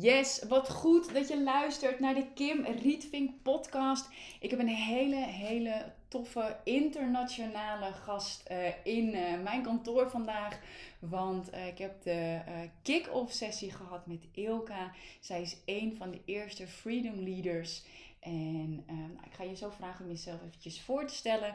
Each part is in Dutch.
Yes, wat goed dat je luistert naar de Kim Rietvink podcast. Ik heb een hele, hele toffe internationale gast eh, in eh, mijn kantoor vandaag. Want eh, ik heb de kick-off sessie gehad met Ilka. Zij is een van de eerste Freedom Leaders. En nou, ik ga je zo vragen om jezelf eventjes voor te stellen.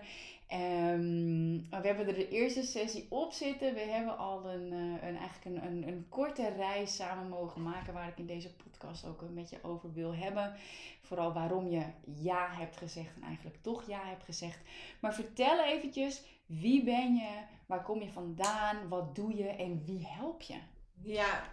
Um, we hebben er de eerste sessie op zitten. We hebben al een, uh, een, eigenlijk een, een, een, korte reis samen mogen maken waar ik in deze podcast ook met je over wil hebben. Vooral waarom je ja hebt gezegd en eigenlijk toch ja hebt gezegd. Maar vertel eventjes, wie ben je? Waar kom je vandaan? Wat doe je en wie help je? Ja,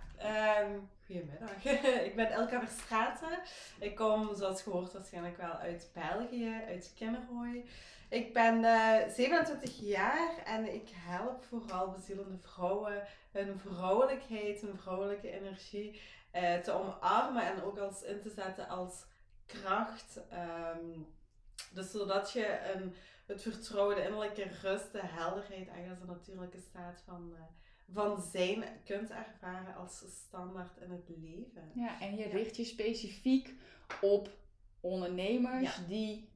um, goedemiddag. ik ben Elka Verstraeten. Ik kom, zoals gehoord, waarschijnlijk wel uit België, uit Kinnerhooi. Ik ben uh, eh, 27 jaar en ik help vooral bezielende vrouwen hun vrouwelijkheid, hun vrouwelijke energie uh, te omarmen en ook als in te zetten als kracht. Um, dus zodat je een, het vertrouwen, de innerlijke rust, de helderheid, eigenlijk een natuurlijke staat van, uh, van zijn kunt ervaren als standaard in het leven. Ja, en je richt je specifiek op ondernemers die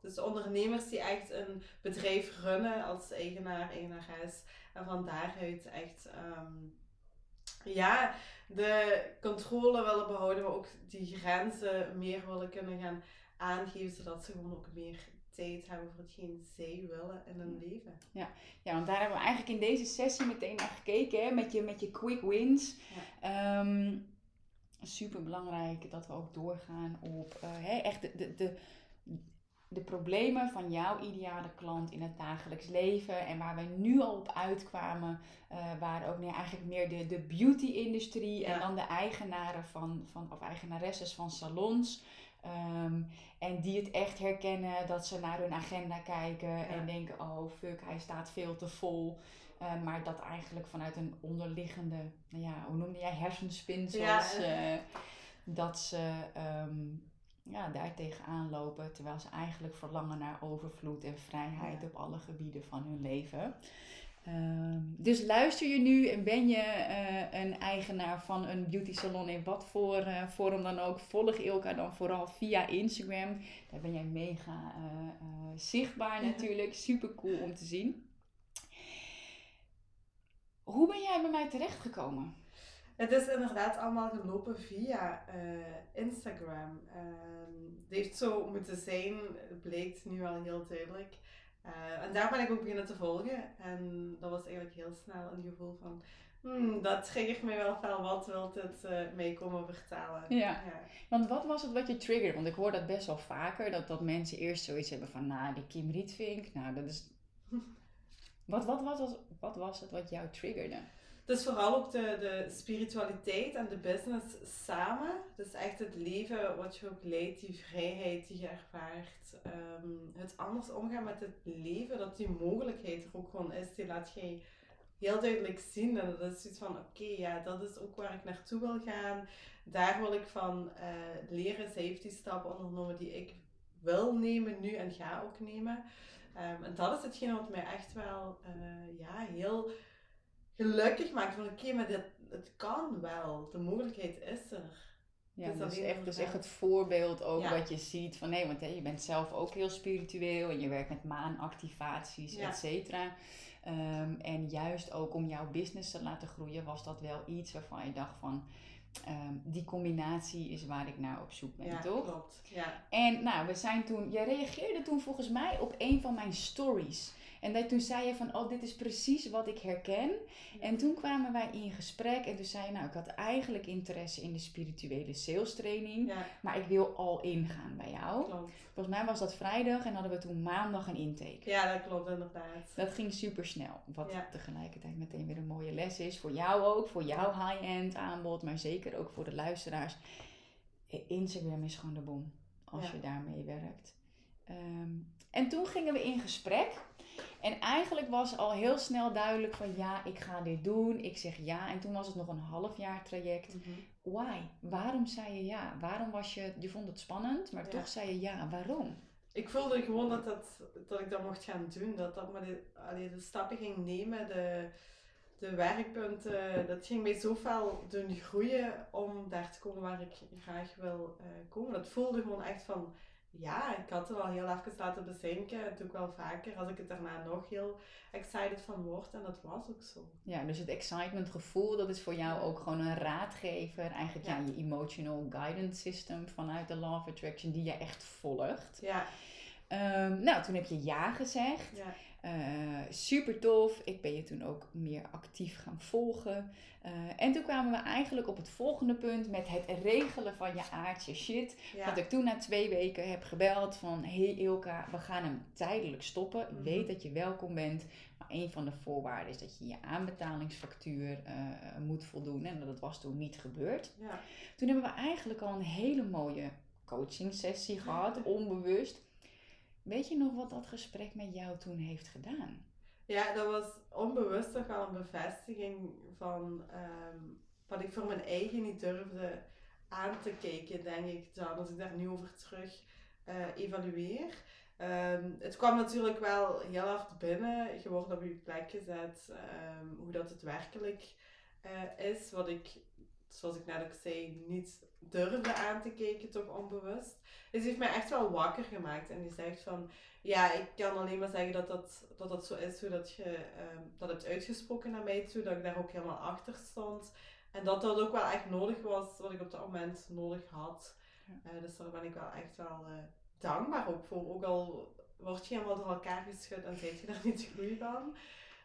dus ondernemers die echt een bedrijf runnen als eigenaar, eigenares. En van daaruit echt um, ja, de controle willen behouden, maar ook die grenzen meer willen kunnen gaan aangeven, zodat ze gewoon ook meer tijd hebben voor hetgeen zij willen in hun leven. Ja. ja, want daar hebben we eigenlijk in deze sessie meteen naar gekeken, hè, met, je, met je quick wins. Ja. Um, super belangrijk dat we ook doorgaan op uh, hè, echt de, de, de de problemen van jouw ideale klant in het dagelijks leven. En waar we nu al op uitkwamen, uh, waren ook nee, eigenlijk meer de, de beauty-industrie en dan de eigenaren van, van, of eigenaresses van salons. Um, en die het echt herkennen dat ze naar hun agenda kijken en denken: oh fuck, hij staat veel te vol. Uh, maar dat eigenlijk vanuit een onderliggende, nou ja, hoe noemde jij hersenspin, zoals ja. uh, dat ze. Um, ja, daar tegenaan lopen. Terwijl ze eigenlijk verlangen naar overvloed en vrijheid op alle gebieden van hun leven. Um, dus luister je nu en ben je uh, een eigenaar van een beauty salon in wat voor uh, vorm dan ook. Volg Ilka dan vooral via Instagram. Daar ben jij mega uh, zichtbaar natuurlijk. Super cool om te zien. Hoe ben jij bij mij terechtgekomen? Het is inderdaad allemaal gelopen via uh, Instagram. Uh, het heeft zo moeten zijn, het blijkt nu wel heel duidelijk. Uh, en daar ben ik ook beginnen te volgen. En dat was eigenlijk heel snel een gevoel van, hmm, dat triggert mij wel veel. Wat wilt het uh, mij komen vertellen? Ja. ja. want wat was het wat je triggerde? Want ik hoor dat best wel vaker, dat, dat mensen eerst zoiets hebben van, nou, die Kim Rietvink, nou, dat is... wat, wat, wat, was, wat was het wat jou triggerde? Dus vooral ook de, de spiritualiteit en de business samen. Dus echt het leven wat je ook leidt, die vrijheid die je ervaart. Ehm, het anders omgaan met het leven, dat die mogelijkheid er ook gewoon is. Die laat je heel duidelijk zien. En dat is iets van, oké, ja, dat is ook waar ik naartoe wil gaan. Daar wil ik van uh, leren. Zij heeft die stappen ondernomen die ik wil nemen nu en ga ook nemen. Um, en dat is hetgeen wat mij echt wel uh, ja, heel gelukkig maakt van oké, maar dit, het kan wel. De mogelijkheid is er. Ja, dus, is echt, dus echt het voorbeeld ook wat je ziet van nee, want hè, je bent zelf ook heel spiritueel en je werkt met maanactivaties, ja. et cetera. Um, en juist ook om jouw business te laten groeien, was dat wel iets waarvan je dacht van die combinatie is waar ik naar op zoek ben, ja, toch? Klopt. Ja. En nou, we zijn toen, jij reageerde toen volgens mij op een van mijn stories. En dat, toen zei je van, oh, dit is precies wat ik herken. En toen kwamen wij in gesprek en toen zei je, nou, ik had eigenlijk interesse in de spirituele sales training. Ja, Maar ik wil al ingaan bij jou. klopt. Volgens mij was dat vrijdag en hadden we toen maandag een intake. Ja, dat klopt inderdaad. Dat ging super snel. Wat tegelijkertijd meteen weer een mooie les is. Voor jou ook, voor jouw high-end aanbod, maar zeker ook voor de luisteraars. Instagram is gewoon de bom als Ja. je daarmee werkt. Ehm, en toen gingen we in gesprek. En eigenlijk was al heel snel duidelijk van ja, ik ga dit doen. Ik zeg ja. En toen was het nog een half jaar traject. Mhm. Why? Waarom zei je ja? Waarom was je, je vond het spannend, maar Ja. toch zei je ja. Waarom? Ik voelde gewoon dat, dat, dat ik dat mocht gaan doen. Dat dat me de, allee, de stappen ging nemen, de, de werkpunten. Dat ging mij zoveel doen groeien om daar te komen waar ik graag wil eh, komen. Dat voelde gewoon echt van, ja, ik had het al heel even laten bezinken. Dat doe ik wel vaker als ik het daarna nog heel excited van word. En dat was ook zo. Ja, dus het excitement gevoel, dat is voor jou ook gewoon een raadgever. Eigenlijk ja. Ja. je emotional guidance system vanuit de Law of Attraction die je echt volgt. Ja, Ehm, nou, toen heb je ja gezegd. ja, Eh, super tof. Ik ben je toen ook meer actief gaan volgen. Eh, en toen kwamen we eigenlijk op het volgende punt met het regelen van je aardse shit. ja. Dat ik toen na twee weken heb gebeld van... Hey Ilka, we gaan hem tijdelijk stoppen. Mhm. Weet dat je welkom bent. Maar een van de voorwaarden is dat je je aanbetalingsfactuur eh, moet voldoen. En dat was toen niet gebeurd. ja. Toen hebben we eigenlijk al een hele mooie coaching sessie gehad, onbewust. Weet je nog wat dat gesprek met jou toen heeft gedaan? Ja, dat was onbewust toch wel een bevestiging van ehm, wat ik voor mijn eigen niet durfde aan te kijken, denk ik dan, als ik daar nu over terug eh, evalueer. Ehm, het kwam natuurlijk wel heel hard binnen. Je wordt op je plek gezet, ehm, hoe dat het werkelijk eh, is. Wat ik, zoals ik net ook zei, niet durfde aan te kijken, toch onbewust. Dus die heeft mij echt wel wakker gemaakt. En die zegt van, ja, ik kan alleen maar zeggen dat dat, dat, dat zo is, hoe dat je ehm, dat hebt uitgesproken naar mij toe, dat ik daar ook helemaal achter stond. En dat dat ook wel echt nodig was, wat ik op dat moment nodig had. Ja. Eh, dus daar ben ik wel echt wel eh, dankbaar ook voor. Ook al word je helemaal door elkaar geschud en zit je daar niet goed van.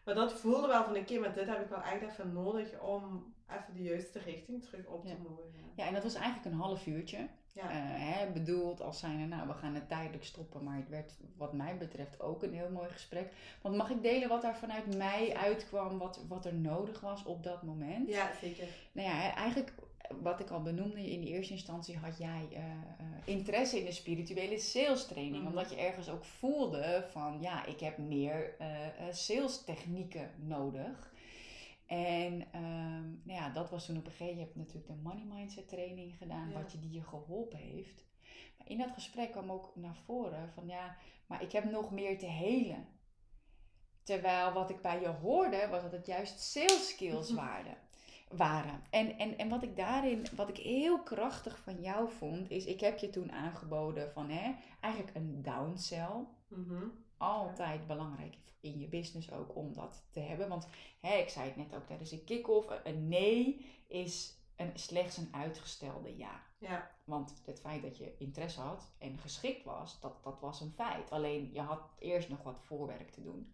Maar dat voelde wel van, oké, maar dit heb ik wel echt even nodig om even de juiste richting terug op te mogen. Ja, en dat was eigenlijk een half uurtje. Ja. Eh, hè, bedoeld als zijnde, nou, we gaan het tijdelijk stoppen. Maar het werd wat mij betreft ook een heel mooi gesprek. Want mag ik delen wat daar vanuit mij uitkwam, wat, wat er nodig was op dat moment? ja, zeker. Nou ja, eigenlijk wat ik al benoemde, in de eerste instantie had jij eh, eh, interesse in de spirituele sales training. Mhm. Omdat je ergens ook voelde van, ja, ik heb meer eh, sales technieken nodig. En ehm, nou ja, dat was toen op een gegeven moment, je hebt natuurlijk de money mindset training gedaan, Ja. wat je die je geholpen heeft. Maar in dat gesprek kwam ook naar voren van, ja, maar ik heb nog meer te helen. Terwijl wat ik bij je hoorde, was dat het juist sales skills waren. waren. En, en, en wat ik daarin, wat ik heel krachtig van jou vond, is ik heb je toen aangeboden van hè, eigenlijk een downsell. Mhm. Altijd belangrijk in je business ook om dat te hebben. Want hè, ik zei het net ook tijdens een kick-off, een nee is een, slechts een uitgestelde ja. Ja, Want het feit dat je interesse had en geschikt was, dat, dat was een feit. Alleen je had eerst nog wat voorwerk te doen.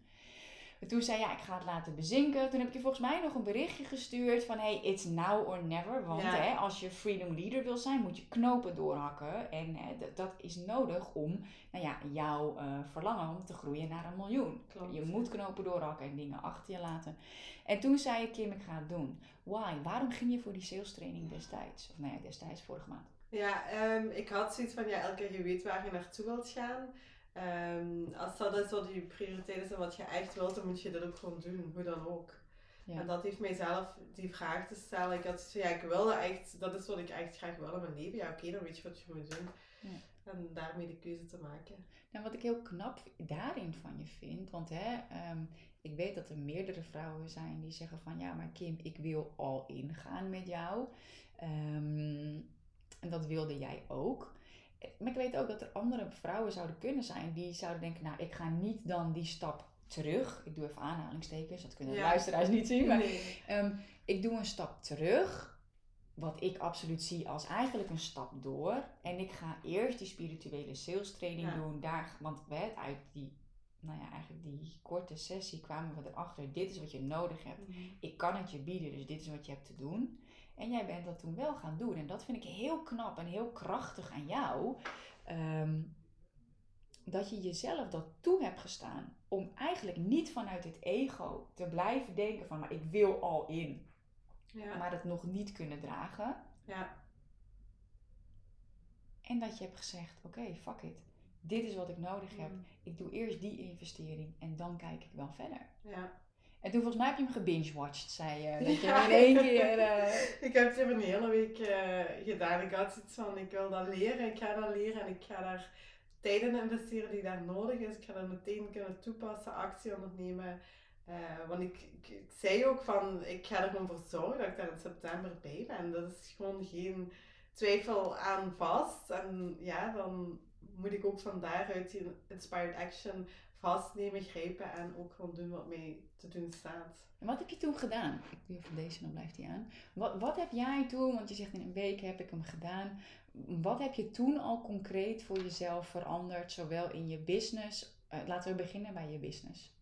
En toen zei ja, ik ga het laten bezinken. Toen heb ik je volgens mij nog een berichtje gestuurd van hey, it's now or never. Want Ja. hè, als je freedom leader wil zijn, moet je knopen doorhakken. En hè, dat is nodig om nou ja, jouw eh, verlangen om te groeien naar een miljoen. Klopt. Je moet knopen doorhakken en dingen achter je laten. En toen zei ik, Kim, ik ga het doen. Why? Waarom ging je voor die sales training destijds? Of nee, destijds, vorige maand. Ja, ehm, ik had zoiets van, ja, elke keer je weet waar je naartoe wilt gaan. Ehm, als dat is wat je prioriteit is en wat je echt wilt, dan moet je dat ook gewoon doen, hoe dan ook. Ja. En dat heeft mijzelf die vraag te stellen. Ik had ja, ik wilde echt, dat is wat ik echt graag wil in mijn leven. Ja, oké, dan weet je wat je moet doen. Ja. En daarmee de keuze te maken. Nou, wat ik heel knap daarin van je vind, want hè, ehm, ik weet dat er meerdere vrouwen zijn die zeggen van ja, maar Kim, ik wil al ingaan met jou. Ehm, en dat wilde jij ook. Maar ik weet ook dat er andere vrouwen zouden kunnen zijn die zouden denken, nou, ik ga niet dan die stap terug. Ik doe even aanhalingstekens, dat kunnen de Ja. luisteraars niet zien, maar Nee. Ehm, ik doe een stap terug, wat ik absoluut zie als eigenlijk een stap door. En ik ga eerst die spirituele sales training Ja. doen, daar, want uit die nou ja, eigenlijk die korte sessie kwamen we erachter, dit is wat je nodig hebt. Mhm. Ik kan het je bieden, dus dit is wat je hebt te doen. En jij bent dat toen wel gaan doen. En dat vind ik heel knap en heel krachtig aan jou. Ehm, dat je jezelf dat toe hebt gestaan. Om eigenlijk niet vanuit het ego te blijven denken van, maar ik wil al in. Ja. Maar het nog niet kunnen dragen. ja. En dat je hebt gezegd, oké, fuck it. Dit is wat ik nodig heb. Mm. Ik doe eerst die investering en dan kijk ik wel verder. ja. En toen volgens mij heb je hem gebingewatcht, zei je. Dat je Ja. in één keer... eh, Ik heb het even een hele week eh, gedaan. Ik had iets van, ik wil dat leren, ik ga dat leren en ik ga daar tijd in investeren die daar nodig is. Ik ga dat meteen kunnen toepassen, actie ondernemen. Eh, want ik, ik, ik zei ook van, ik ga er gewoon voor zorgen dat ik daar in september bij ben. Dat is gewoon geen twijfel aan vast. En ja, dan moet ik ook van daaruit die inspired action vastnemen, grijpen en ook gewoon doen wat mij te doen staat. En wat heb je toen gedaan? Ik doe even deze, dan blijft hij aan. Wat, wat heb jij toen, want je zegt in een week heb ik hem gedaan. Wat heb je toen al concreet voor jezelf veranderd, zowel in je business? eh, laten we beginnen bij je business.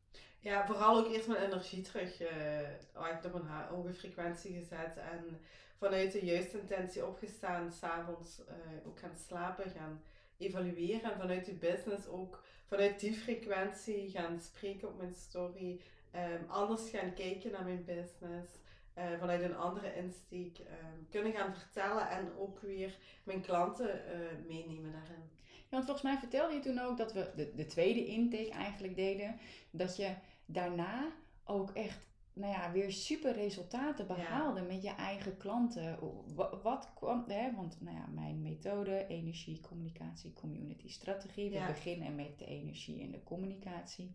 Ja, vooral ook eerst mijn energie terug uh, op een hoge frequentie gezet en vanuit de juiste intentie opgestaan, s'avonds uh, ook gaan slapen, gaan evalueren en vanuit die business ook vanuit die frequentie gaan spreken op mijn story, um, anders gaan kijken naar mijn business. Uh, vanuit een andere insteek um, kunnen gaan vertellen en ook weer mijn klanten uh, meenemen daarin. Ja, want volgens mij vertelde je toen ook dat we de, de tweede intake eigenlijk deden. Dat je daarna ook echt nou ja, weer super resultaten behaalde ja. met je eigen klanten. Wat, wat kwam, hè? want nou ja, mijn methode, energie, communicatie, community, strategie. We beginnen met de energie en de communicatie.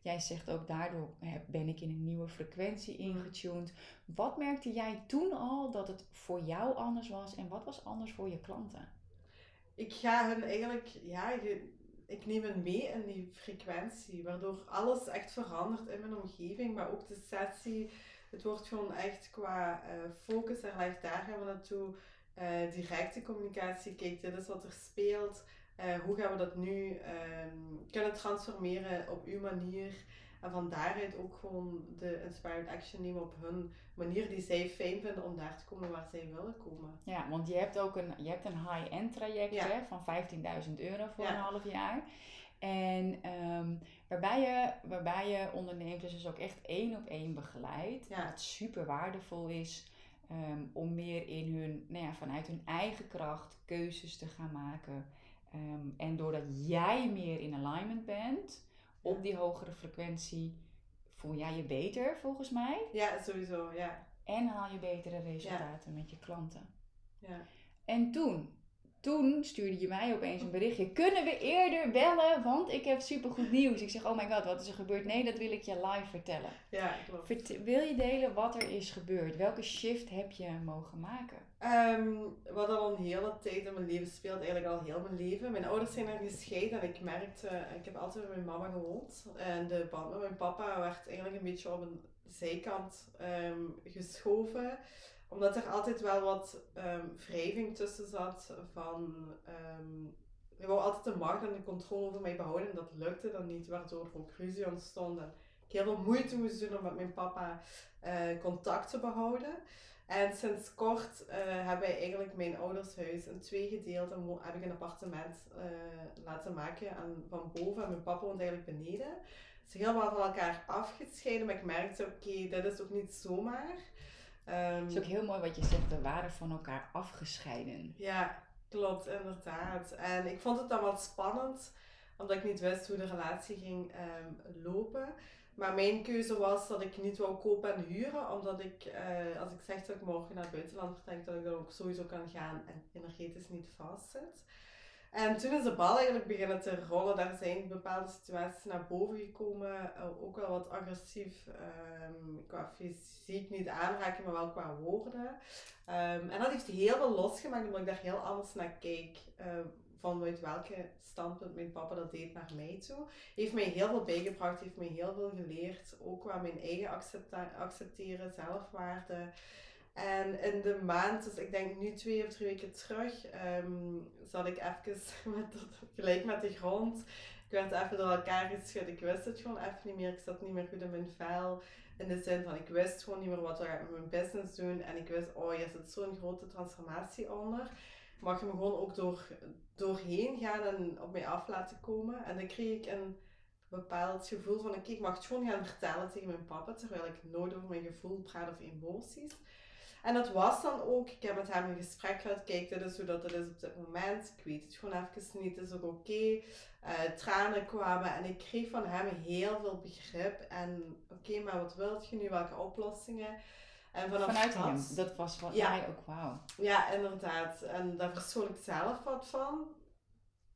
Jij zegt ook daardoor ben ik in een nieuwe frequentie ingetuned. Wat merkte jij toen al dat het voor jou anders was en wat was anders voor je klanten? Ik ga hun eigenlijk, ja, ik neem hen mee in die frequentie, waardoor alles echt verandert in mijn omgeving, maar ook de sessie. Het wordt gewoon echt qua uh, focus, er ligt daar gaan we naartoe. Uh, directe communicatie, kijk, dit is wat er speelt. Uh, hoe gaan we dat nu um, kunnen transformeren op uw manier? En van daaruit ook gewoon de inspired action nemen op hun manier die zij fijn vinden om daar te komen waar zij willen komen. Ja, want je hebt ook een, je hebt een high-end traject ja. hè, van 15.000 euro voor ja. een half jaar. En um, waarbij, je, waarbij je ondernemers dus ook echt één op één begeleidt. Ja. Wat super waardevol is um, om meer in hun, nou ja, vanuit hun eigen kracht keuzes te gaan maken. Um, en doordat jij meer in alignment bent op die hogere frequentie, voel jij je beter volgens mij. Ja, sowieso, ja. En haal je betere resultaten ja. met je klanten. Ja. En toen, toen stuurde je mij opeens een berichtje. Kunnen we eerder bellen? Want ik heb supergoed nieuws. Ik zeg, oh my god, wat is er gebeurd? Nee, dat wil ik je live vertellen. Ja, klopt. Vert wil je delen wat er is gebeurd? Welke shift heb je mogen maken? Um, wat al een hele tijd in mijn leven speelt, eigenlijk al heel mijn leven. Mijn ouders zijn er gescheiden en ik merkte, ik heb altijd met mijn mama gewoond. En de band met mijn papa werd eigenlijk een beetje op een zijkant um, geschoven. Omdat er altijd wel wat um, wrijving tussen zat van... Hij wou altijd de macht en de controle over mij behouden en dat lukte dan niet, waardoor er ook ruzie ontstond. Ik heel veel moeite moest doen om met mijn papa uh, contact te behouden. En sinds kort uh, hebben wij eigenlijk mijn ouders huis in twee gedeeld en heb ik een appartement uh, laten maken en van boven. En mijn papa woont eigenlijk beneden. Het is helemaal van elkaar afgescheiden, maar ik merkte, oké, okay, dit is ook niet zomaar. Um, het is ook heel mooi wat je zegt, we waren van elkaar afgescheiden. Ja, klopt, inderdaad. En ik vond het dan wat spannend, omdat ik niet wist hoe de relatie ging um, lopen. Maar mijn keuze was dat ik niet wou kopen en huren, omdat ik, uh, als ik zeg dat ik morgen naar het buitenland vertrek, dat ik dan ook sowieso kan gaan en energetisch niet vastzit. En toen is de bal eigenlijk beginnen te rollen. Daar zijn bepaalde situaties naar boven gekomen. Uh, ook wel wat agressief. Um, qua fysiek niet aanraken, maar wel qua woorden. Um, en dat heeft heel veel losgemaakt, omdat ik daar heel anders naar keek. Uh, vanuit welke standpunt mijn papa dat deed naar mij toe. Heeft mij heel veel bijgebracht, heeft mij heel veel geleerd. Ook qua mijn eigen accepteren, zelfwaarde. En in de maand, dus ik denk nu twee of drie weken terug, um, zat ik even met, gelijk met de grond. Ik werd even door elkaar geschud. Ik wist het gewoon even niet meer. Ik zat niet meer goed in mijn vel. In de zin van, ik wist gewoon niet meer wat we met mijn business doen. En ik wist, oh, hier zit zo'n grote transformatie onder. Mag me gewoon ook door, doorheen gaan en op mij af laten komen. En dan kreeg ik een bepaald gevoel van, oké, ik mag het gewoon gaan vertellen tegen mijn papa. Terwijl ik nooit over mijn gevoel praat of emoties. En dat was dan ook, ik heb met hem een gesprek gehad, kijk, dit is hoe dat het is op dit moment. Ik weet het gewoon even niet, het is ook oké. Uh, tranen kwamen en ik kreeg van hem heel veel begrip. En oké, maar wat wilt je nu, welke oplossingen? En vanaf Vanuit dat, hem, dat was wat ja, jij ook, wauw. Ja, inderdaad. En daar verstoor ik zelf wat van.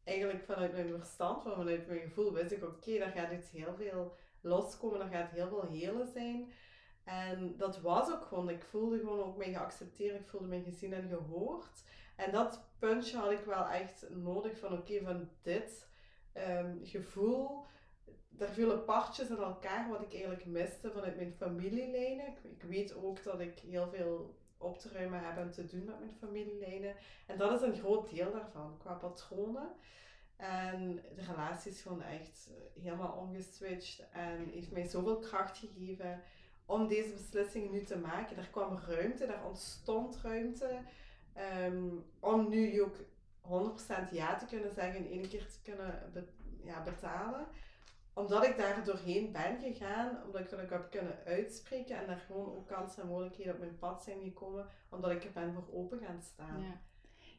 Eigenlijk vanuit mijn verstand, vanuit mijn gevoel wist ik, oké, daar gaat iets heel veel loskomen, daar gaat heel veel helen zijn. En dat was ook gewoon, ik voelde gewoon ook mij geaccepteerd, ik voelde mij gezien en gehoord. En dat puntje had ik wel echt nodig van oké, van dit um, gevoel, daar vielen partjes in elkaar wat ik eigenlijk miste vanuit mijn familielijnen. Ik, ik, weet ook dat ik heel veel op te ruimen heb en te doen met mijn familielijnen. En dat is een groot deel daarvan, qua patronen. En de relatie is gewoon echt helemaal omgeswitcht en heeft mij zoveel kracht gegeven om deze beslissingen nu te maken. Er kwam ruimte, er ontstond ruimte um, om nu ook 100% ja te kunnen zeggen en één keer te kunnen ja, betalen. Omdat ik daar doorheen ben gegaan, omdat ik dat ook heb kunnen uitspreken en daar gewoon ook kansen en mogelijkheden op mijn pad zijn gekomen, omdat ik er ben voor open gaan staan. Ja.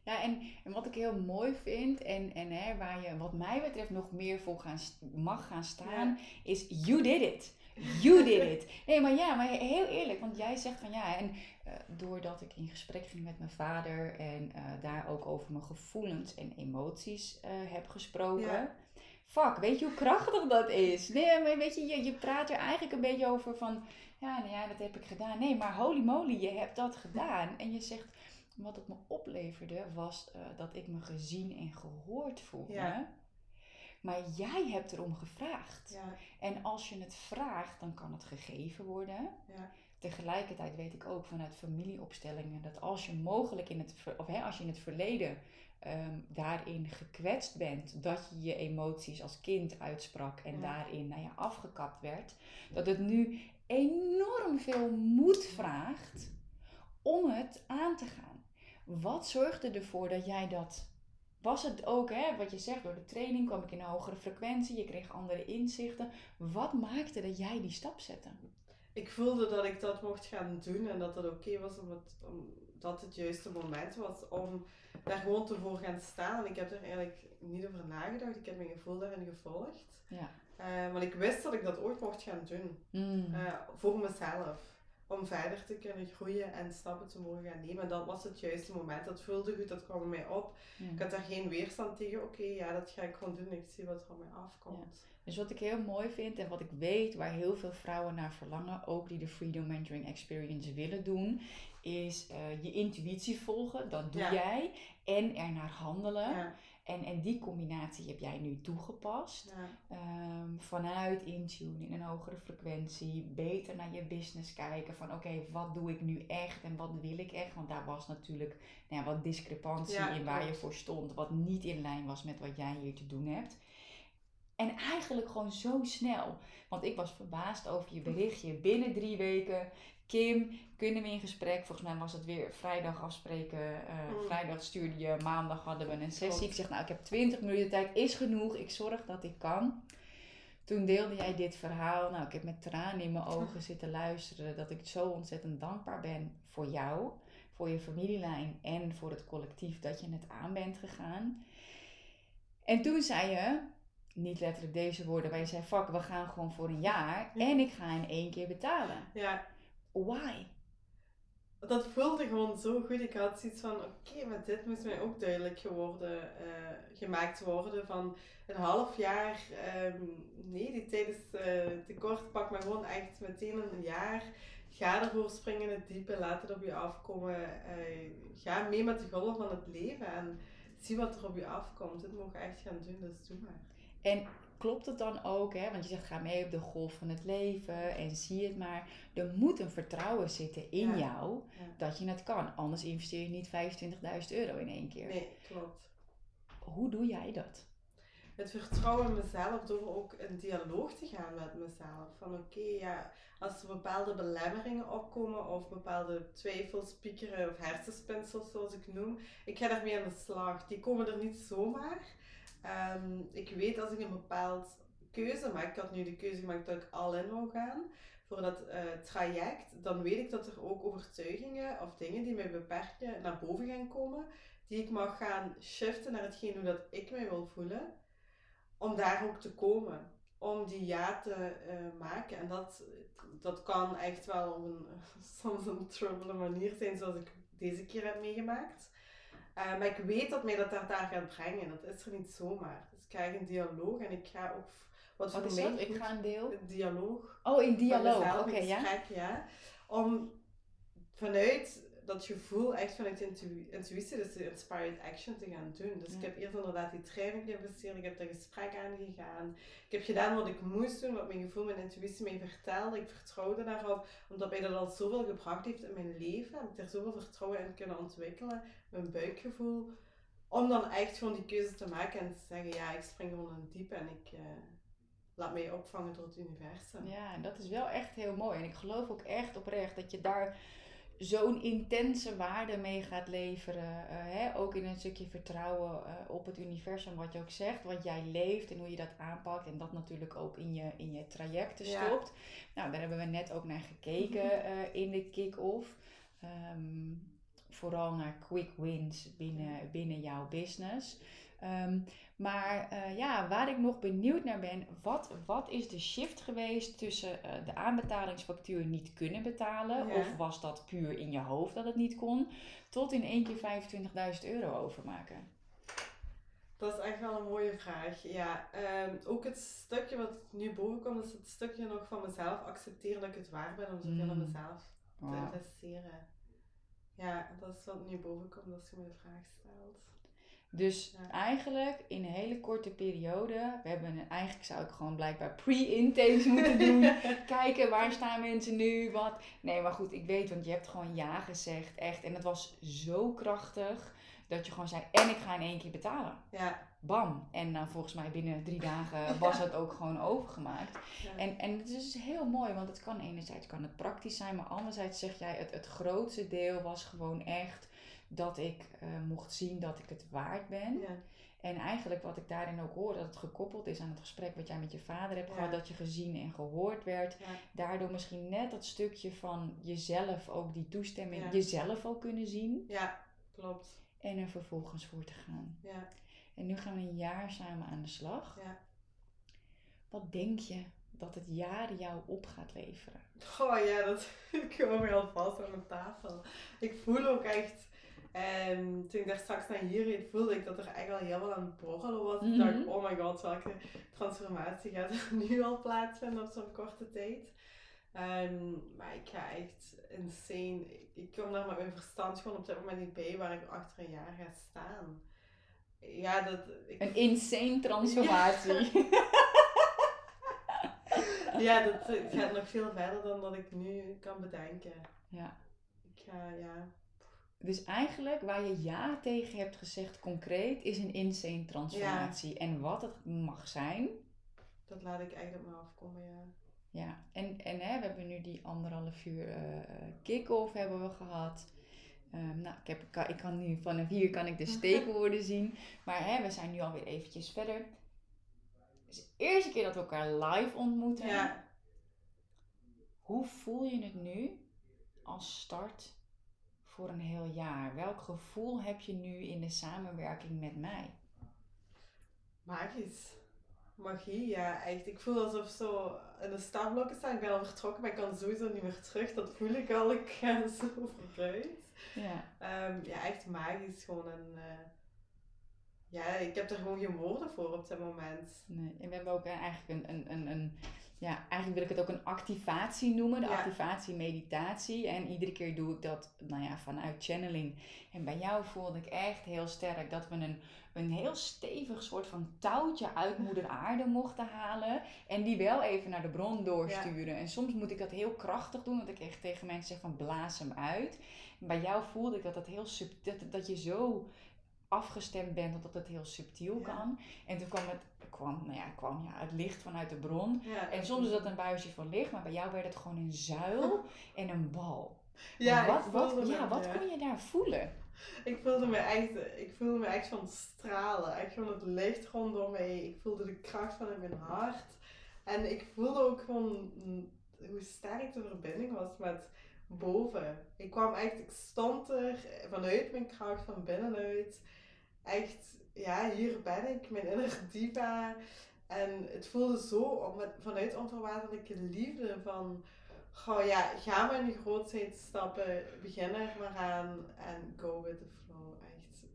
Ja, en, en wat ik heel mooi vind en, en hè, waar je wat mij betreft nog meer voor gaan, mag gaan staan, is you did it. You did it. Nee, maar ja, maar heel eerlijk, want jij zegt van ja, en uh, doordat ik in gesprek ging met mijn vader en uh, daar ook over mijn gevoelens en emoties uh, heb gesproken. Ja. Fuck, weet je hoe krachtig dat is? Nee, maar weet je, je, je praat er eigenlijk een beetje over van, ja, nou ja, dat heb ik gedaan. Nee, maar holy moly, je hebt dat gedaan. En je zegt, wat het me opleverde was dat ik me gezien en gehoord voelde. Ja. Maar jij hebt erom gevraagd. Ja. En als je het vraagt, dan kan het gegeven worden. Ja. Tegelijkertijd weet ik ook vanuit familieopstellingen dat als je mogelijk in het, of hè, als je in het verleden um, daarin gekwetst bent, dat je je emoties als kind uitsprak en daarin nou ja, afgekapt werd, dat het nu enorm veel moed vraagt om het aan te gaan. Wat zorgde ervoor dat jij dat was het ook, hè, wat je zegt, door de training kwam ik in een hogere frequentie, je kreeg andere inzichten. Wat maakte dat jij die stap zette? Ik voelde dat ik dat mocht gaan doen en dat het oké was om het, omdat het juiste moment was om daar gewoon te voor gaan staan. En ik heb er eigenlijk niet over nagedacht, ik heb mijn gevoel daarin gevolgd. Ja. Uh, want ik wist dat ik dat ooit mocht gaan doen. Mm. Uh, voor mezelf om verder te kunnen groeien en stappen te mogen gaan nemen. En dat was het juiste moment. Dat voelde goed, dat kwam mij op. Ik had daar geen weerstand tegen. Oké, ja, dat ga ik gewoon doen. Ik zie wat er op mij afkomt. Dus wat ik heel mooi vind en wat ik weet, waar heel veel vrouwen naar verlangen, ook die de Freedom Mentoring Experience willen doen, is uh, je intuïtie volgen. Dat doe jij. En er naar handelen. En, en die combinatie heb jij nu toegepast. Ehm, vanuit Intune in een hogere frequentie. Beter naar je business kijken. Van oké, wat doe ik nu echt en wat wil ik echt? Want daar was natuurlijk nou ja, wat discrepantie in waar je voor stond. Wat niet in lijn was met wat jij hier te doen hebt. En eigenlijk gewoon zo snel. Want ik was verbaasd over je berichtje. Binnen drie weken Kim, kunnen we in gesprek? Volgens mij was het weer vrijdag afspreken. Uh, Vrijdag stuurde je, maandag hadden we een sessie. Ik zeg, nou, ik heb 20 minuten tijd, is genoeg. Ik zorg dat ik kan. Toen deelde jij dit verhaal. Nou, ik heb met tranen in mijn ogen zitten luisteren. Dat ik zo ontzettend dankbaar ben voor jou, voor je familielijn en voor het collectief dat je het aan bent gegaan. En toen zei je, niet letterlijk deze woorden, maar je zei: Fuck, we gaan gewoon voor een jaar en ik ga in één keer betalen. Ja why? Dat voelde gewoon zo goed. Ik had zoiets van, oké, maar dit moest mij ook duidelijk geworden, uh, gemaakt worden. Van een half jaar, um, nee, die tijd is uh, te kort. Pak maar gewoon echt meteen een jaar. Ga ervoor springen in het diepe, laat het op je afkomen. Uh, ga mee met de golven van het leven en zie wat er op je afkomt. Dit mogen echt gaan doen, dus doe maar. En klopt het dan ook? Hè? Want je zegt, ga mee op de golf van het leven en zie het maar. Er moet een vertrouwen zitten in jou dat je het kan. Anders investeer je niet 25.000 euro in één keer. Nee, klopt. Hoe doe jij dat? het vertrouwen in mezelf door ook in dialoog te gaan met mezelf. Van oké, ja, als er bepaalde belemmeringen opkomen of bepaalde twijfels, piekeren of hersenspinsels zoals ik noem, ik ga daarmee aan de slag. Die komen er niet zomaar. Ehm, ik weet als ik een bepaald keuze maak, ik had nu de keuze gemaakt dat ik al in wou gaan voor dat eh, traject, dan weet ik dat er ook overtuigingen of dingen die mij beperken naar boven gaan komen, die ik mag gaan shiften naar hetgeen hoe dat ik mij wil voelen, om daar ook te komen. Om die ja te eh, maken. En dat, dat kan echt wel op een, soms een trouble manier zijn, zoals ik deze keer heb meegemaakt. Uh, maar ik weet dat mij dat daar, daar gaat brengen. Dat is er niet zomaar. Dus ik krijg een dialoog en ik ga ook wat, Wat is dat? Ik ga een deel? Een dialoog. Oh, in dialoog. Oké, ja. ja. Om vanuit dat gevoel, echt vanuit intuïtie, dus de inspired action te gaan doen. Dus ik heb eerst inderdaad die training geïnvesteerd, ik heb daar gesprek aan gegaan. Ik heb gedaan wat ik moest doen, wat mijn gevoel, mijn intuïtie mij vertelde. Ik vertrouwde daarop, omdat mij dat al zoveel gebracht heeft in mijn leven. Heb ik daar zoveel vertrouwen in kunnen ontwikkelen. Mijn buikgevoel. Om dan echt gewoon die keuze te maken en te zeggen, ja, ik spring gewoon in diep en ik... Uh, laat mij opvangen door het universum. Ja, dat is wel echt heel mooi. En ik geloof ook echt oprecht dat je daar zo'n intense waarde mee gaat leveren. Uh, hè? Ook in een stukje vertrouwen uh, op het universum, wat je ook zegt, wat jij leeft en hoe je dat aanpakt. En dat natuurlijk ook in je, in je trajecten stopt. Nou, daar hebben we net ook naar gekeken uh, in de kick-off. Um, vooral naar quick wins binnen, binnen jouw business. Um, maar uh, ja, waar ik nog benieuwd naar ben, wat, wat is de shift geweest tussen uh, de aanbetalingsfactuur niet kunnen betalen, of was dat puur in je hoofd dat het niet kon, tot in één keer 25.000 euro overmaken? Dat is echt wel een mooie vraag. Ja, um, ook het stukje wat nu boven komt, is het stukje nog van mezelf accepteren dat ik het waar ben om zoveel mm. aan mezelf te investeren. Ja, dat is wat nu boven komt als je me de vraag stelt. Dus eigenlijk in een hele korte periode, we hebben een, eigenlijk zou ik gewoon blijkbaar pre-intakes moeten doen. Kijken waar staan mensen nu, wat. Nee, maar goed, ik weet, want je hebt gewoon ja gezegd, echt. En het was zo krachtig dat je gewoon zei, en ik ga in één keer betalen. Ja. Bam. En uh, volgens mij binnen drie dagen was het ook gewoon overgemaakt. En, en het is dus heel mooi, want het kan enerzijds kan het praktisch zijn, maar anderzijds zeg jij, het, het grootste deel was gewoon echt dat ik uh, mocht zien dat ik het waard ben. Ja. En eigenlijk wat ik daarin ook hoor, dat het gekoppeld is aan het gesprek wat jij met je vader hebt gehad, dat je gezien en gehoord werd. Daardoor misschien net dat stukje van jezelf ook die toestemming, jezelf ook kunnen zien. Ja, klopt. En er vervolgens voor te gaan. Ja. En nu gaan we een jaar samen aan de slag. Ja. Wat denk je dat het jaar jou op gaat leveren? Oh ja, dat weer al vast aan mijn tafel. Ik voel ook echt en toen ik daar straks naar hier reed, voelde ik dat er echt wel heel veel aan het borrelen was. Mm dacht ik, oh my god, welke transformatie gaat er nu al plaatsvinden op zo'n korte tijd. Um, maar ik ga echt insane. Ik kom daar met mijn verstand gewoon op dit moment niet bij waar ik achter een jaar ga staan. Ja, dat... Ik... Een insane transformatie. ja, dat gaat nog veel verder dan dat ik nu kan bedenken. Ja. Ik ga, ja dus eigenlijk waar je ja tegen hebt gezegd concreet is een insane transformatie. En wat het mag zijn. Dat laat ik eigenlijk maar afkomen, ja. Ja, en, en hè, we hebben nu die anderhalf uur uh, kick-off hebben we gehad. Um, nou, ik, heb, ik kan nu vanaf hier kan ik de steekwoorden zien. Maar hè, we zijn nu alweer eventjes verder. Het is de eerste keer dat we elkaar live ontmoeten. Ja. Hoe voel je het nu als start voor een heel jaar? Welk gevoel heb je nu in de samenwerking met mij? Magisch. Magie, ja, echt. Ik voel alsof zo in de startblokken staan. Ik ben al vertrokken, maar ik kan sowieso niet meer terug. Dat voel ik al. Ik ga zo vooruit. Ja. Um, ja, echt magisch. Gewoon een... Uh, ja, ik heb er gewoon geen woorden voor op dit moment. Nee, en we hebben ook eigenlijk een, een, een, een ja, eigenlijk wil ik het ook een activatie noemen, de activatie meditatie. En iedere keer doe ik dat nou ja, vanuit channeling. En bij jou voelde ik echt heel sterk dat we een, een heel stevig soort van touwtje uit moeder aarde mochten halen. En die wel even naar de bron doorsturen. En soms moet ik dat heel krachtig doen, want ik echt tegen mensen zeg van blaas hem uit. En bij jou voelde ik dat, dat, heel sub, dat, dat je zo afgestemd bent, dat het heel subtiel kan. En toen kwam het kwam, nou ja, kwam ja, het licht vanuit de bron. Ja, En soms is dat een buisje van licht, maar bij jou werd het gewoon een zuil en een bal. Ja, wat, wat, ja, me, wat ja. kon je daar voelen? Ik voelde me echt, ik voelde me echt van stralen. Echt van het licht rondom mij. Ik voelde de kracht van in mijn hart. En ik voelde ook gewoon hoe sterk de verbinding was met boven. Ik kwam echt, ik stond er vanuit mijn kracht van binnenuit. Echt, ja, hier ben ik, mijn inner diva. En het voelde zo om vanuit onvoorwaardelijke liefde van... Goh, ja, ga maar in die grootheid stappen, begin er maar aan en go with the flow. Echt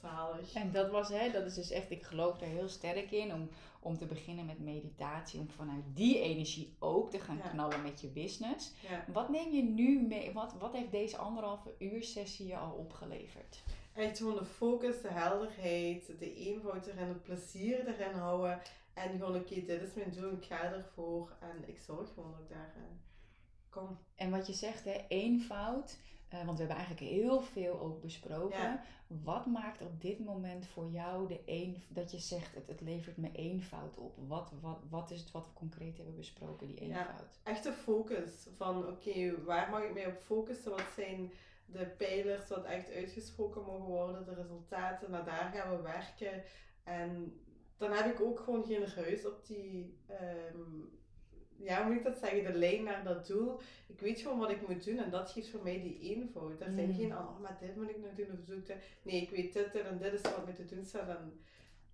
zalig. En dat was, hè, dat is dus echt, ik geloof daar heel sterk in om, om te beginnen met meditatie, om vanuit die energie ook te gaan Ja. knallen met je business. Ja. Wat neem je nu mee, wat, wat heeft deze anderhalve uur sessie je al opgeleverd? Echt gewoon de focus, de helderheid, de eenvoud erin, het plezier erin houden. En gewoon, oké, dit is mijn doel, ik ga ervoor. En ik zorg gewoon dat ik daar kom. En wat je zegt, hè, eenvoud, eh, want we hebben eigenlijk heel veel ook besproken. Ja. Wat maakt op dit moment voor jou de een, dat je zegt, het, het levert me eenvoud op? Wat, wat, wat is het wat we concreet hebben besproken, die Ja. eenvoud? Echt de focus van, oké, waar mag ik mij op focussen? Wat zijn de pijlers wat echt uitgesproken mogen worden? De resultaten, naar daar gaan we werken. En dan heb ik ook gewoon geen ruis op die... ehm, ja, hoe moet ik dat zeggen? De lijn naar dat doel. Ik weet gewoon wat ik moet doen en dat geeft voor mij die eenvoud. Er zijn Mm. geen, oh, maar dit moet ik nog doen of zo. Nee, ik weet dit, dit en dit is wat me te doen staat en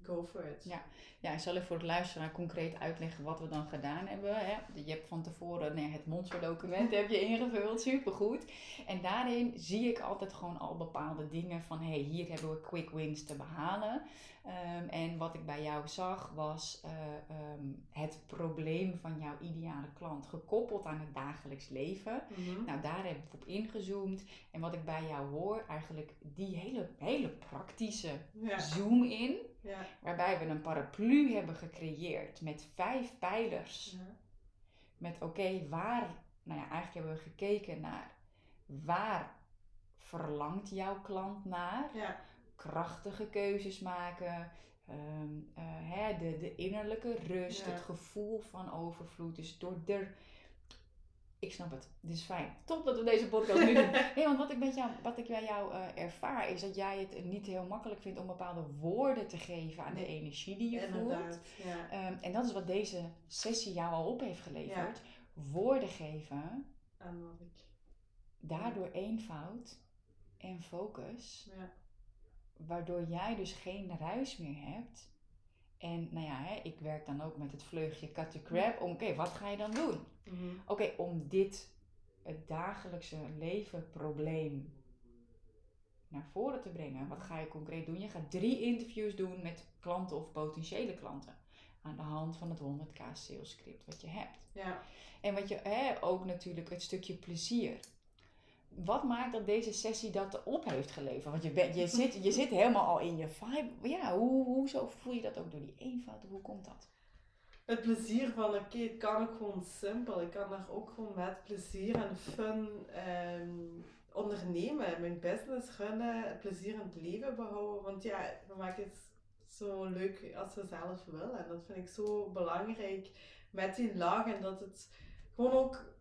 go for it. Ja. Ja, ik zal even voor het luisteraar concreet uitleggen wat we dan gedaan hebben. Hè. Je hebt van tevoren nee, het monsterdocument heb je ingevuld, supergoed. En daarin zie ik altijd gewoon al bepaalde dingen van... hé, hey, hier hebben we quick wins te behalen. Ehm, en wat ik bij jou zag was eh, ehm, het probleem van jouw ideale klant... gekoppeld aan het dagelijks leven. Mhm. Nou, daar heb ik op ingezoomd. En wat ik bij jou hoor, eigenlijk die hele, hele praktische Ja. zoom in... Ja. Waarbij we een paraplu hebben gecreëerd met vijf pijlers. Ja. Met oké, waar, nou ja, eigenlijk hebben we gekeken naar waar verlangt jouw klant naar? Ja. Krachtige keuzes maken, ehm, eh, hè, de, de innerlijke rust, Ja. het gevoel van overvloed. Dus door er. Ik snap het, dit is fijn. Top dat we deze podcast nu doen. Nee, want wat ik, met jou, wat ik bij jou eh, ervaar is dat jij het niet heel makkelijk vindt om bepaalde woorden te geven aan de energie die je voelt. Inderdaad. Ja. Ehm, en dat is wat deze sessie jou al op heeft geleverd. Woorden geven, En wat ik. daardoor eenvoud en focus. Ja. Waardoor jij dus geen ruis meer hebt. En nou ja, hè, ik werk dan ook met het vleugje cut the crap. om, Oké, wat ga je dan doen? Mhm. Oké, om dit, het dagelijkse leven probleem naar voren te brengen. Wat ga je concreet doen? Je gaat drie interviews doen met klanten of potentiële klanten. Aan de hand van het 100k sales script wat je hebt. Ja. En wat je hè, ook natuurlijk het stukje plezier. Wat maakt dat deze sessie dat op heeft geleverd? Want je, je, zit, je zit helemaal al in je vibe. Ja, hoe, hoezo voel je dat ook door die eenvoud? Hoe komt dat? Het plezier van, oké, het kan ook gewoon simpel. Ik kan er ook gewoon met plezier en fun ehm, ondernemen. Mijn business runnen, het plezier in het leven behouden. Want ja, we maken het zo leuk als we zelf willen. En dat vind ik zo belangrijk met die laag. En dat het gewoon ook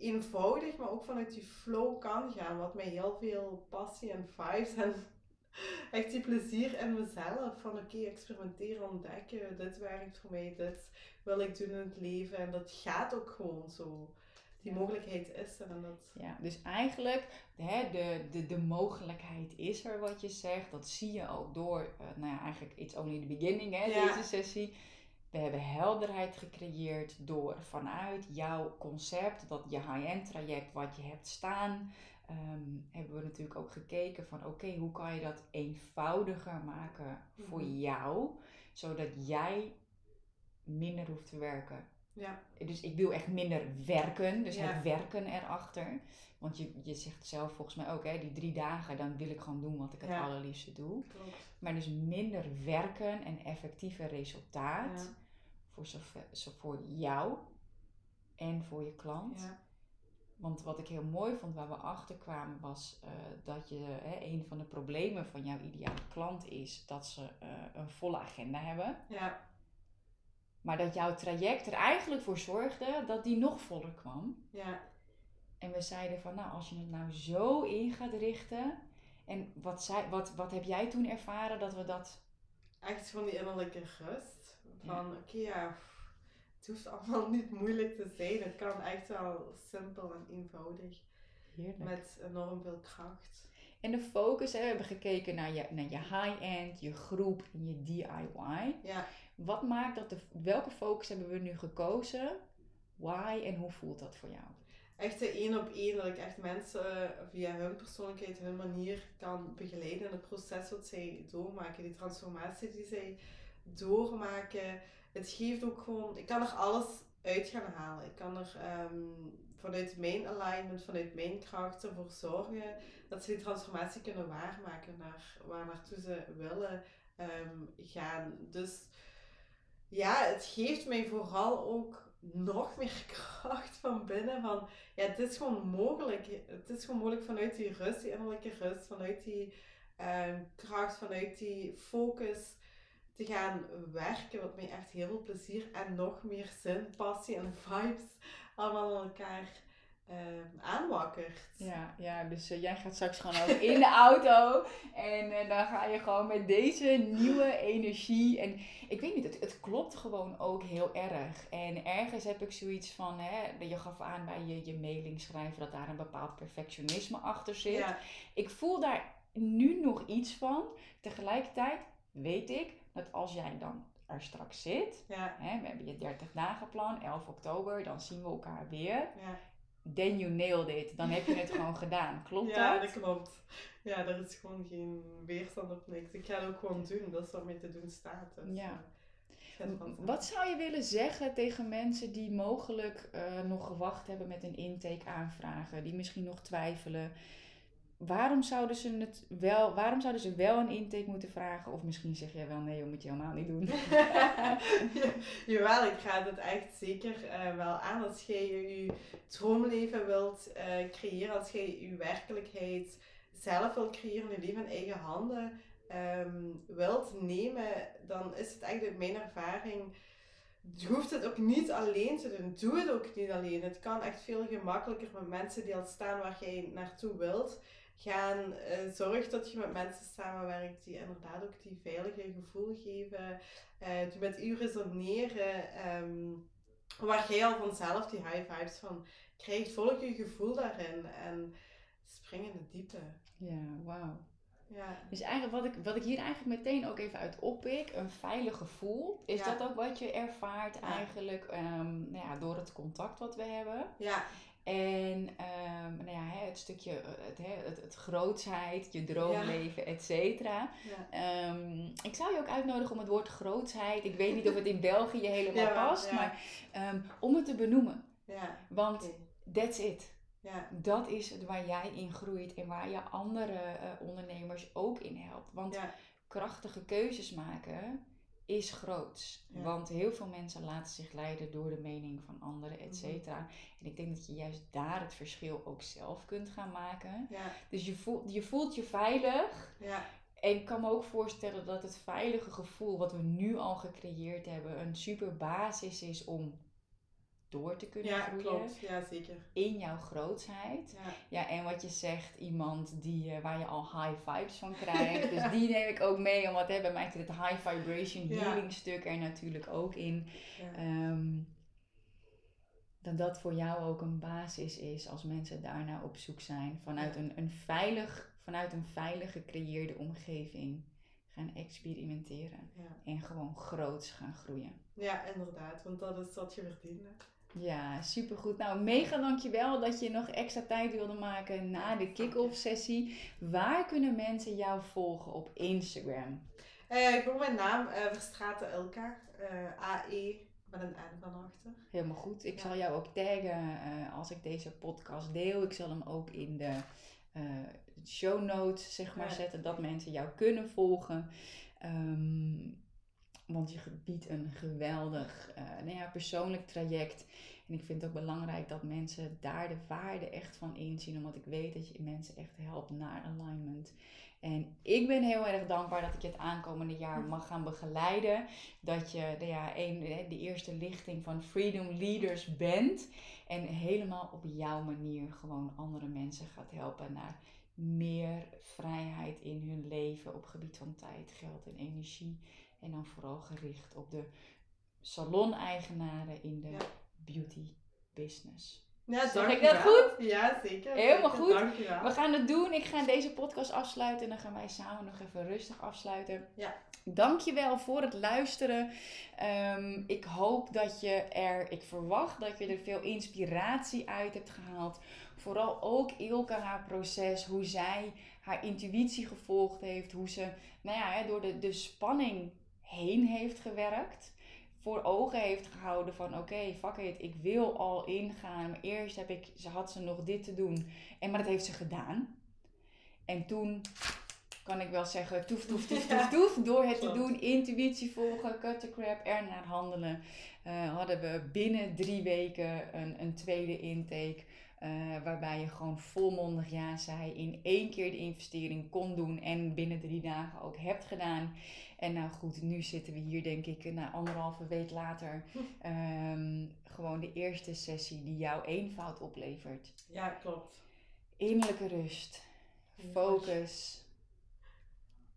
eenvoudig, maar ook vanuit die flow kan gaan. Wat mij heel veel passie en vibes en echt die plezier in mezelf. Van oké, experimenteren, ontdekken. Dit werkt voor mij, dit wil ik doen in het leven. En dat gaat ook gewoon zo. Die Ja. mogelijkheid is er. En dat, Ja, dus eigenlijk, hè, de, de, de mogelijkheid is er wat je zegt. Dat zie je ook door, eh, nou ja, eigenlijk it's only the beginning, hè, Ja. deze sessie. We hebben helderheid gecreëerd door vanuit jouw concept, dat je high-end traject wat je hebt staan, ehm, hebben we natuurlijk ook gekeken van oké, hoe kan je dat eenvoudiger maken voor Mhm. jou, zodat jij minder hoeft te werken. ja, Dus ik wil echt minder werken, dus Ja. het werken erachter. Want je, je zegt zelf volgens mij ook, hè, die drie dagen, dan wil ik gewoon doen wat ik het Ja. allerliefste doe. klopt. Maar dus minder werken en effectieve resultaat Ja. voor, zover, zo voor jou en voor je klant. Ja. Want wat ik heel mooi vond, waar we achter kwamen, was eh, dat je hè, een van de problemen van jouw ideale klant is dat ze eh, een volle agenda hebben. Ja. Maar dat jouw traject er eigenlijk voor zorgde dat die nog voller kwam. Ja. En we zeiden van, nou, als je het nou zo in gaat richten. En wat, zei, wat, wat heb jij toen ervaren dat we dat. Echt van die innerlijke rust. Ja. Van, oké, ja, het hoeft allemaal niet moeilijk te zijn. Het kan echt wel simpel en eenvoudig. Heerlijk. Met enorm veel kracht. En de focus, hè, we hebben gekeken naar je, naar je high-end, je groep en je DIY. Ja, Wat maakt dat de, welke focus hebben we nu gekozen? Why en hoe voelt dat voor jou? Echt één op één. Dat ik echt mensen eh, via hun persoonlijkheid, hun manier kan begeleiden in het proces wat zij doormaken. Die transformatie die zij doormaken. Het geeft ook gewoon, ik kan er alles uit gaan halen. Ik kan er ehm, vanuit mijn alignment, vanuit mijn kracht ervoor zorgen dat ze die transformatie kunnen waarmaken naar waar naartoe ze willen ehm, gaan. Dus ja, het geeft mij vooral ook nog meer kracht van binnen. Van ja, het is gewoon mogelijk. Het is gewoon mogelijk vanuit die rust, die innerlijke rust, vanuit die ehm, kracht, vanuit die focus te gaan werken. Wat mij echt heel veel plezier en nog meer zin, passie en vibes allemaal aan elkaar ehm, aanwakkert. Ja, ja dus eh, jij gaat straks gewoon ook in de auto. En eh, dan ga je gewoon met deze nieuwe energie. En ik weet niet, het, het klopt gewoon ook heel erg. En ergens heb ik zoiets van, hè, je gaf aan bij je, je mailing schrijven dat daar een bepaald perfectionisme achter zit. Ja, Ik voel daar nu nog iets van. Tegelijkertijd weet ik dat als jij dan er straks zit, ja, hè, we hebben je 30 dagen plan, 11 oktober, dan zien we elkaar weer. ja. Then you nailed it. Dan heb je het gewoon gedaan. Klopt ja, dat? dat klopt. Ja, er is gewoon geen weerstand op niks. Ik ga het ook gewoon doen. Dat is wat mij te doen staat. Dus, Ja. eh. Wat zou je willen zeggen tegen mensen die mogelijk eh, nog gewacht hebben met een intake aanvragen, die misschien nog twijfelen? Waarom zouden ze het wel, waarom zouden ze wel een intake moeten vragen? Of misschien zeg jij wel nee, dat moet je helemaal niet doen. Jawel, ik ga het echt zeker eh, wel aan. Als jij je droomleven wilt eh, creëren, als jij je werkelijkheid zelf wilt creëren, je leven in eigen handen ehm, wilt nemen, dan is het eigenlijk mijn ervaring. Je hoeft het ook niet alleen te doen. Doe het ook niet alleen. Het kan echt veel gemakkelijker met mensen die al staan waar jij naartoe wilt gaan. Eh, zorg dat je met mensen samenwerkt die inderdaad ook die veilige gevoel geven eh, die met u resoneren, ehm, waar jij al vanzelf die high vibes van krijgt. Volg je gevoel daarin en spring in het diepe. Ja, wauw. Ja, Dus eigenlijk wat ik, wat ik hier eigenlijk meteen ook even uit oppik, een veilig gevoel. Is Ja. dat ook wat je ervaart Ja. eigenlijk ehm, nou ja, door het contact wat we hebben? ja, En ehm, nou ja, het stukje, eh, het, het, het grootsheid, je droomleven, et cetera. ja. Ehm, ik zou je ook uitnodigen om het woord grootsheid, ik weet niet of het in België helemaal Ja, past, maar ehm, om het te benoemen. ja. Want that's it. Ja, Dat is het waar jij in groeit en waar je andere eh, ondernemers ook in helpt. Want krachtige keuzes maken is groots. Ja. Want heel veel mensen laten zich leiden door de mening van anderen, et Mhm. cetera. En ik denk dat je juist daar het verschil ook zelf kunt gaan maken. ja, Dus je voelt je, voelt je veilig. ja, En ik kan me ook voorstellen dat het veilige gevoel wat we nu al gecreëerd hebben, een super basis is om door te kunnen ja, groeien klopt. Ja, zeker. in jouw grootsheid. Ja, Ja, en wat je zegt, iemand die, eh, waar je al high vibes van krijgt. dus die neem ik ook mee, omdat hè, bij mij zit het high vibration healing stuk er natuurlijk ook in. Ehm, dat dat voor jou ook een basis is als mensen daarna op zoek zijn. Vanuit een, een, veilig, vanuit een veilig gecreëerde omgeving gaan experimenteren. En gewoon groots gaan groeien. ja, inderdaad. Want dat is wat je verdient. Ja, supergoed. Nou, mega dankjewel dat je nog extra tijd wilde maken na de kick-off sessie. Waar kunnen mensen jou volgen op Instagram? Eh, gewoon mijn naam, eh Verstraten Elka. eh, AE met een N van achter. Helemaal goed. Ik Ja. zal jou ook taggen als ik deze podcast deel. Ik zal hem ook in de show notes zeg maar, Ja. zetten, dat mensen jou kunnen volgen. Ehm, want je biedt een geweldig eh, nou ja, persoonlijk traject. En ik vind het ook belangrijk dat mensen daar de waarde echt van inzien. Omdat ik weet dat je mensen echt helpt naar alignment. En ik ben heel erg dankbaar dat ik je het aankomende jaar mag gaan begeleiden. Dat je de, ja, een, de eerste lichting van Freedom Leaders bent. En helemaal op jouw manier gewoon andere mensen gaat helpen naar meer vrijheid in hun leven op gebied van tijd, geld en energie. En dan vooral gericht op de salon-eigenaren in de beauty business. Ja, Zeg ik dat goed? Ja, zeker. Helemaal zeker. goed. Dankjewel. We gaan het doen. Ik ga deze podcast afsluiten en dan gaan wij samen nog even rustig afsluiten. Ja. Dankjewel voor het luisteren. Ehm, ik hoop dat je er, ik verwacht dat je er veel inspiratie uit hebt gehaald. Vooral ook Ilke, haar proces, hoe zij haar intuïtie gevolgd heeft. Hoe ze nou ja, door de, de spanning heen heeft gewerkt. Voor ogen heeft gehouden van oké, fuck it, ik wil al ingaan. Maar eerst heb ik, ze had ze nog dit te doen. En, maar dat heeft ze gedaan. En toen kan ik wel zeggen, toef, toef, toef, toef, toef. Door het te doen, intuïtie volgen, cut the crap, ernaar handelen. eh, hadden we binnen drie weken een, een tweede intake. Eh, waarbij je gewoon volmondig ja zei. In één keer de investering kon doen. En binnen drie dagen ook hebt gedaan. En nou goed, nu zitten we hier denk ik na anderhalve week later. ehm, gewoon de eerste sessie die jou eenvoud oplevert. Ja, klopt. Innerlijke rust, focus.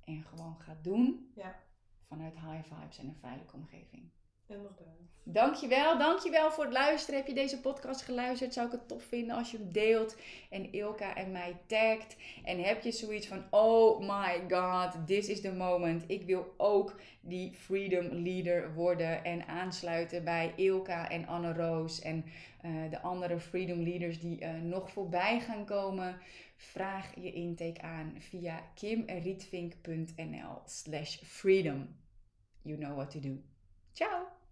En gewoon gaat doen. Ja. Vanuit high vibes en een veilige omgeving. Inderdaad. Dankjewel, dankjewel voor het luisteren. Heb je deze podcast geluisterd? Zou ik het tof vinden als je hem deelt en Ilka en mij tagt. En heb je zoiets van, oh my god, this is the moment. Ik wil ook die freedom leader worden en aansluiten bij Ilka en Anne Roos en eh, de andere freedom leaders die eh, nog voorbij gaan komen. Vraag je intake aan via kimrietvink.nl slash freedom. You know what to do. Tchau!